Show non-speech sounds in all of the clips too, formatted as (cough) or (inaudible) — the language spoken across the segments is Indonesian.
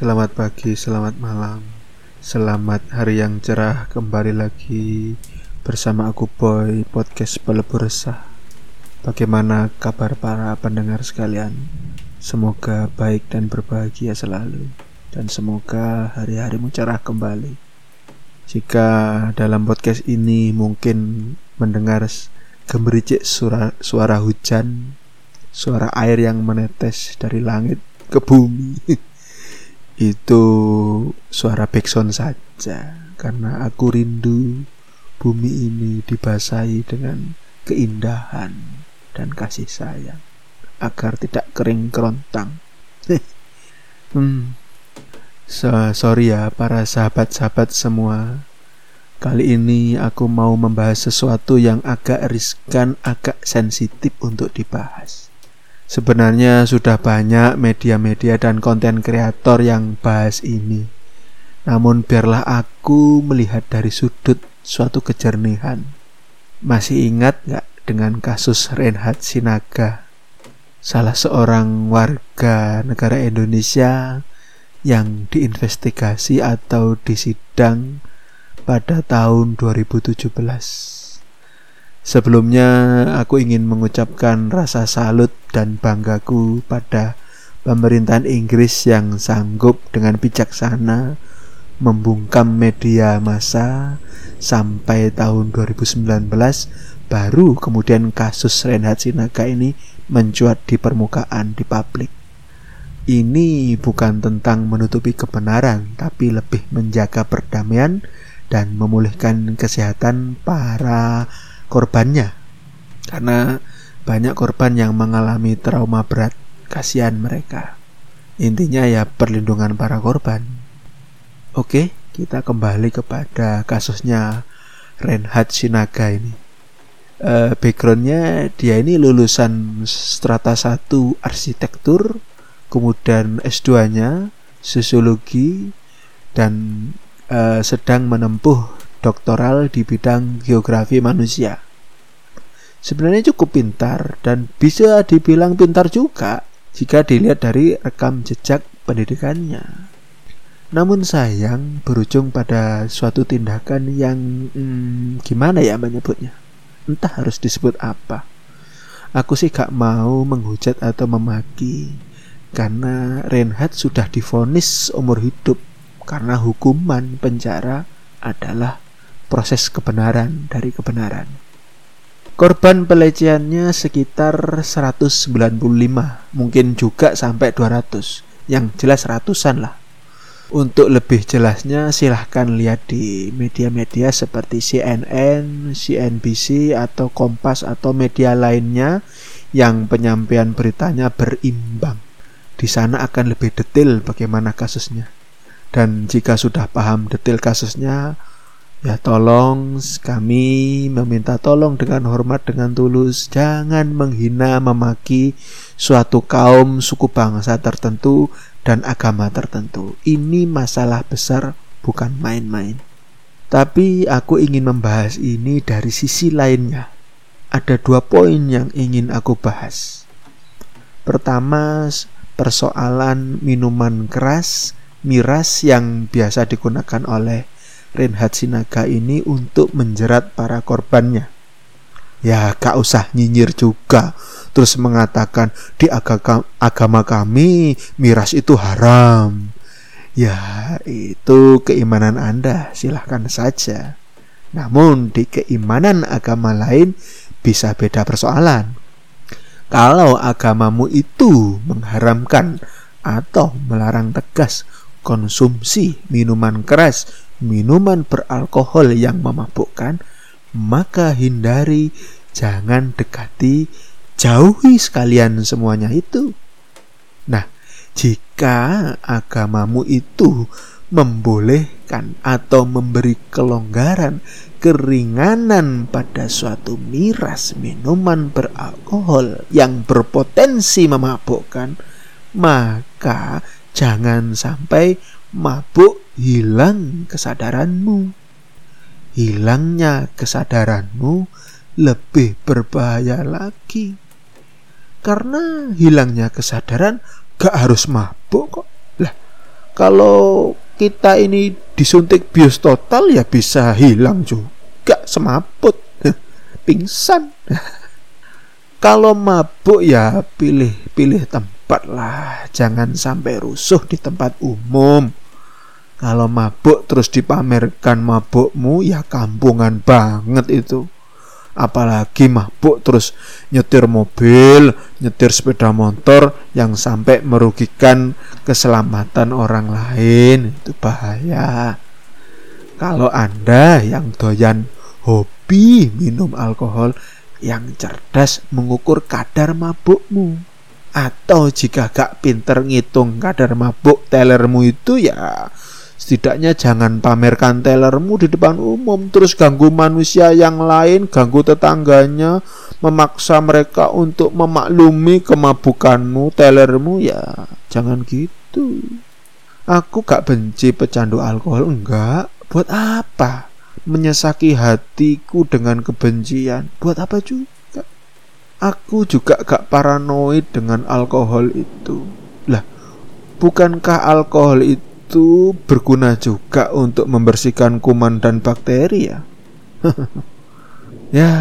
Selamat pagi, selamat malam, selamat hari yang cerah kembali lagi bersama aku Boy Podcast Pelebur Resah. Bagaimana kabar para pendengar sekalian? Semoga baik dan berbahagia selalu dan semoga hari-harimu cerah kembali. Jika dalam podcast ini mungkin mendengar gemericik suara, suara hujan, suara air yang menetes dari langit ke bumi. (laughs) itu suara backsound saja karena aku rindu bumi ini dibasahi dengan keindahan dan kasih sayang agar tidak kering kerontang. (laughs) hmm. So, sorry ya para sahabat-sahabat semua. Kali ini aku mau membahas sesuatu yang agak riskan, agak sensitif untuk dibahas. Sebenarnya sudah banyak media-media dan konten kreator yang bahas ini. Namun biarlah aku melihat dari sudut suatu kejernihan. Masih ingat gak dengan kasus Reinhard Sinaga? Salah seorang warga negara Indonesia yang diinvestigasi atau disidang pada tahun 2017. Sebelumnya aku ingin mengucapkan rasa salut dan banggaku pada pemerintahan Inggris yang sanggup dengan bijaksana membungkam media massa sampai tahun 2019 baru kemudian kasus Reinhard Sinaga ini mencuat di permukaan di publik. Ini bukan tentang menutupi kebenaran tapi lebih menjaga perdamaian dan memulihkan kesehatan para korbannya. Karena banyak korban yang mengalami trauma berat kasihan mereka. Intinya ya perlindungan para korban. Oke kita kembali kepada kasusnya Reinhard Sinaga ini. Uh, backgroundnya dia ini lulusan strata 1 arsitektur kemudian S2 nya sosiologi dan uh, sedang menempuh doktoral di bidang geografi manusia. Sebenarnya cukup pintar dan bisa dibilang pintar juga jika dilihat dari rekam jejak pendidikannya. Namun sayang berujung pada suatu tindakan yang hmm, gimana ya menyebutnya? Entah harus disebut apa. Aku sih gak mau menghujat atau memaki karena Reinhardt sudah difonis umur hidup karena hukuman penjara adalah proses kebenaran dari kebenaran. Korban pelecehannya sekitar 195, mungkin juga sampai 200, yang jelas ratusan lah. Untuk lebih jelasnya silahkan lihat di media-media seperti CNN, CNBC, atau Kompas atau media lainnya yang penyampaian beritanya berimbang. Di sana akan lebih detail bagaimana kasusnya. Dan jika sudah paham detail kasusnya, Ya tolong kami meminta tolong dengan hormat dengan tulus jangan menghina memaki suatu kaum suku bangsa tertentu dan agama tertentu. Ini masalah besar bukan main-main. Tapi aku ingin membahas ini dari sisi lainnya. Ada dua poin yang ingin aku bahas. Pertama, persoalan minuman keras, miras yang biasa digunakan oleh Reinhard Sinaga ini untuk menjerat para korbannya. Ya, gak usah nyinyir juga. Terus mengatakan di agama kami miras itu haram. Ya, itu keimanan Anda, silahkan saja. Namun di keimanan agama lain bisa beda persoalan. Kalau agamamu itu mengharamkan atau melarang tegas konsumsi minuman keras minuman beralkohol yang memabukkan, maka hindari, jangan dekati, jauhi sekalian semuanya itu. Nah, jika agamamu itu membolehkan atau memberi kelonggaran, keringanan pada suatu miras minuman beralkohol yang berpotensi memabukkan, maka jangan sampai mabuk hilang kesadaranmu. Hilangnya kesadaranmu lebih berbahaya lagi. Karena hilangnya kesadaran gak harus mabuk kok. Lah, Kalau kita ini disuntik bios total ya bisa hilang juga semaput, pingsan. (laughs) Kalau mabuk ya pilih-pilih tempat lah, jangan sampai rusuh di tempat umum. Kalau mabuk terus dipamerkan mabukmu ya kampungan banget itu apalagi mabuk terus nyetir mobil, nyetir sepeda motor yang sampai merugikan keselamatan orang lain itu bahaya. Kalau Anda yang doyan hobi minum alkohol yang cerdas mengukur kadar mabukmu atau jika gak pinter ngitung kadar mabuk tellermu itu ya Setidaknya jangan pamerkan tellermu di depan umum terus ganggu manusia yang lain, ganggu tetangganya, memaksa mereka untuk memaklumi kemabukanmu, tellermu ya jangan gitu. Aku gak benci pecandu alkohol, enggak. Buat apa? Menyesaki hatiku dengan kebencian. Buat apa juga? Aku juga gak paranoid dengan alkohol itu. Lah, bukankah alkohol itu itu berguna juga untuk membersihkan kuman dan bakteri ya. (laughs) ya,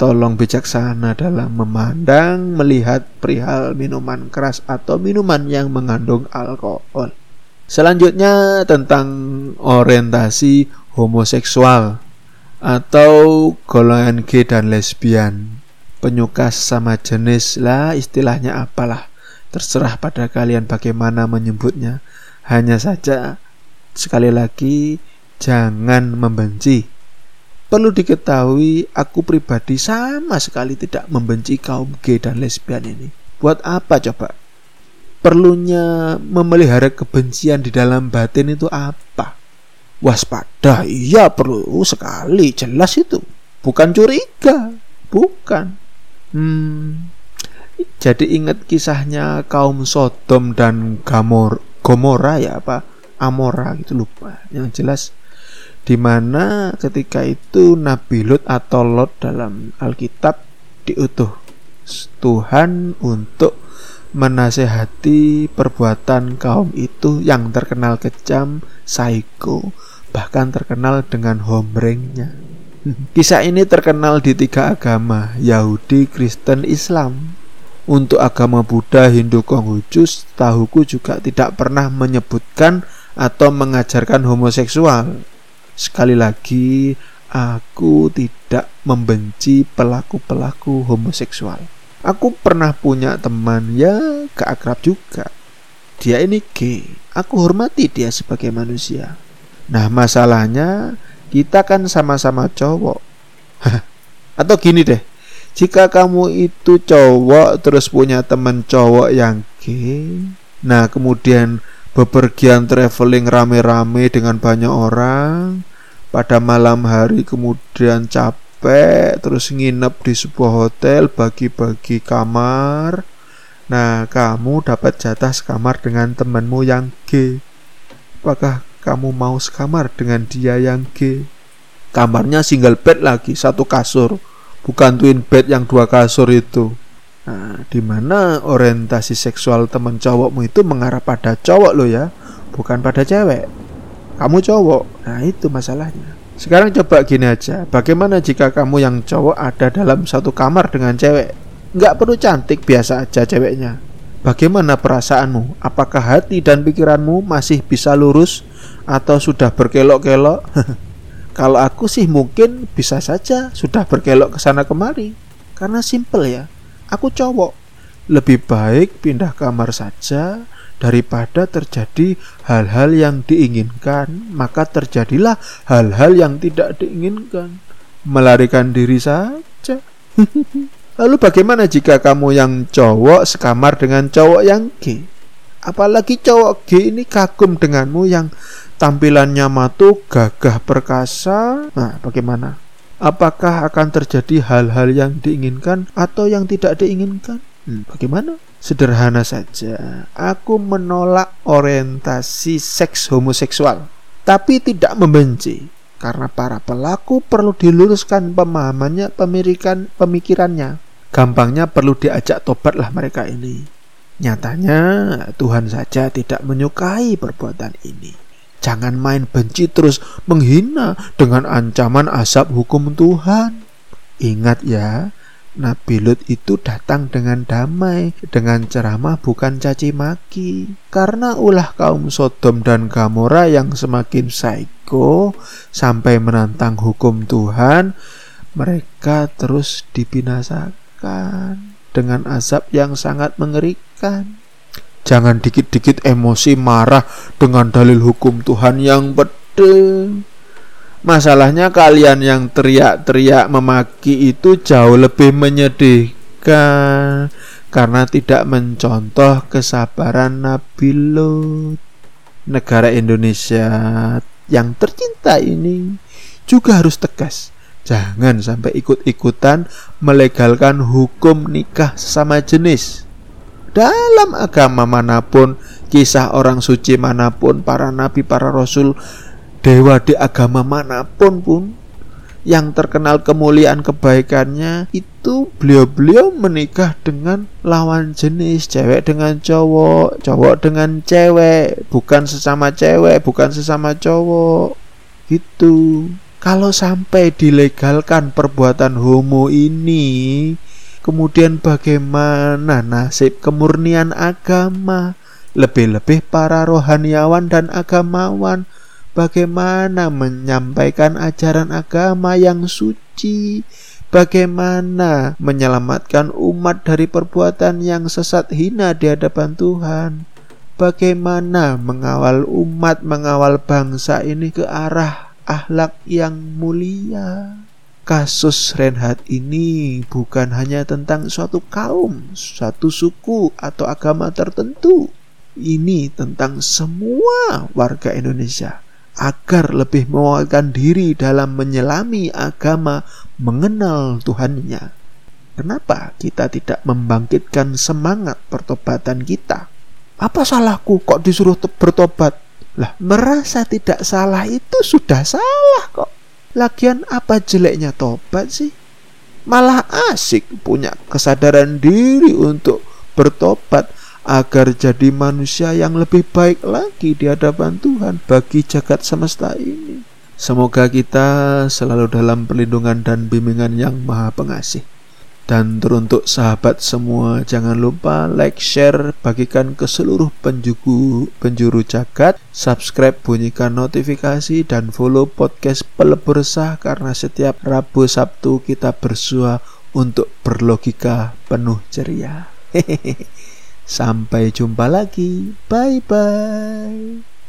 tolong bijaksana dalam memandang, melihat perihal minuman keras atau minuman yang mengandung alkohol. Selanjutnya tentang orientasi homoseksual atau golongan gay dan lesbian. Penyuka sama jenis lah istilahnya apalah. Terserah pada kalian bagaimana menyebutnya. Hanya saja, sekali lagi, jangan membenci. Perlu diketahui, aku pribadi sama sekali tidak membenci kaum gay dan lesbian ini. Buat apa coba? Perlunya memelihara kebencian di dalam batin itu apa? Waspada, iya perlu sekali, jelas itu. Bukan curiga, bukan. Hmm, jadi ingat kisahnya kaum Sodom dan Gamor, Gomora ya apa Amora gitu lupa yang jelas di mana ketika itu Nabi Lut atau Lot dalam Alkitab diutuh Tuhan untuk menasehati perbuatan kaum itu yang terkenal kejam, psycho, bahkan terkenal dengan hombrengnya. (laughs) Kisah ini terkenal di tiga agama, Yahudi, Kristen, Islam. Untuk agama Buddha, Hindu, Konghucu, tahuku juga tidak pernah menyebutkan atau mengajarkan homoseksual. Sekali lagi, aku tidak membenci pelaku-pelaku homoseksual. Aku pernah punya teman ya keakrab juga. Dia ini gay. Aku hormati dia sebagai manusia. Nah, masalahnya kita kan sama-sama cowok. (laughs) Atau gini deh, jika kamu itu cowok terus punya teman cowok yang gay, nah kemudian bepergian traveling rame-rame dengan banyak orang, pada malam hari kemudian capek terus nginep di sebuah hotel bagi-bagi kamar. Nah, kamu dapat jatah sekamar dengan temanmu yang gay. Apakah kamu mau sekamar dengan dia yang gay? Kamarnya single bed lagi, satu kasur bukan twin bed yang dua kasur itu. Nah, di mana orientasi seksual teman cowokmu itu mengarah pada cowok lo ya, bukan pada cewek. Kamu cowok. Nah, itu masalahnya. Sekarang coba gini aja, bagaimana jika kamu yang cowok ada dalam satu kamar dengan cewek? Nggak perlu cantik, biasa aja ceweknya. Bagaimana perasaanmu? Apakah hati dan pikiranmu masih bisa lurus atau sudah berkelok-kelok? (laughs) Kalau aku sih mungkin bisa saja sudah berkelok ke sana kemari. Karena simple ya. Aku cowok. Lebih baik pindah kamar saja daripada terjadi hal-hal yang diinginkan, maka terjadilah hal-hal yang tidak diinginkan. Melarikan diri saja. (laughs) Lalu bagaimana jika kamu yang cowok sekamar dengan cowok yang gay? Apalagi cowok gay ini kagum denganmu yang tampilannya matu, gagah perkasa. Nah, bagaimana? Apakah akan terjadi hal-hal yang diinginkan atau yang tidak diinginkan? Hmm, bagaimana? Sederhana saja, aku menolak orientasi seks homoseksual, tapi tidak membenci karena para pelaku perlu diluruskan pemahamannya, pemirikan pemikirannya. Gampangnya perlu diajak tobatlah mereka ini. Nyatanya Tuhan saja tidak menyukai perbuatan ini. Jangan main benci terus menghina dengan ancaman asap hukum Tuhan. Ingat ya, Nabi Lut itu datang dengan damai, dengan ceramah bukan caci maki. Karena ulah kaum Sodom dan Gomora yang semakin psycho sampai menantang hukum Tuhan, mereka terus dibinasakan dengan azab yang sangat mengerikan. Jangan dikit-dikit emosi marah dengan dalil hukum Tuhan yang pedeng. Masalahnya kalian yang teriak-teriak memaki itu jauh lebih menyedihkan karena tidak mencontoh kesabaran Nabi Lut. Negara Indonesia yang tercinta ini juga harus tegas. Jangan sampai ikut-ikutan melegalkan hukum nikah sesama jenis. Dalam agama mana pun, kisah orang suci mana pun, para nabi, para rasul dewa di agama mana pun pun yang terkenal kemuliaan kebaikannya itu beliau-beliau menikah dengan lawan jenis cewek dengan cowok cowok dengan cewek bukan sesama cewek bukan sesama cowok. Gitu. Kalau sampai dilegalkan perbuatan homo ini kemudian bagaimana nasib kemurnian agama? Lebih-lebih para rohaniawan dan agamawan bagaimana menyampaikan ajaran agama yang suci, bagaimana menyelamatkan umat dari perbuatan yang sesat hina di hadapan Tuhan, bagaimana mengawal umat, mengawal bangsa ini ke arah akhlak yang mulia. Kasus Renhat ini bukan hanya tentang suatu kaum, suatu suku, atau agama tertentu. Ini tentang semua warga Indonesia agar lebih menguatkan diri dalam menyelami agama, mengenal Tuhannya. Kenapa kita tidak membangkitkan semangat pertobatan kita? Apa salahku kok disuruh bertobat? Lah, merasa tidak salah itu sudah salah kok. Lagian apa jeleknya tobat sih? Malah asik punya kesadaran diri untuk bertobat agar jadi manusia yang lebih baik lagi di hadapan Tuhan bagi jagat semesta ini. Semoga kita selalu dalam perlindungan dan bimbingan yang maha pengasih. Dan teruntuk sahabat semua, jangan lupa like, share, bagikan ke seluruh penjuru, penjuru jagat, subscribe, bunyikan notifikasi, dan follow podcast Pelebur Resah karena setiap Rabu Sabtu kita bersua untuk berlogika penuh ceria. (laughs) Hehehe. Sampai jumpa lagi. Bye bye.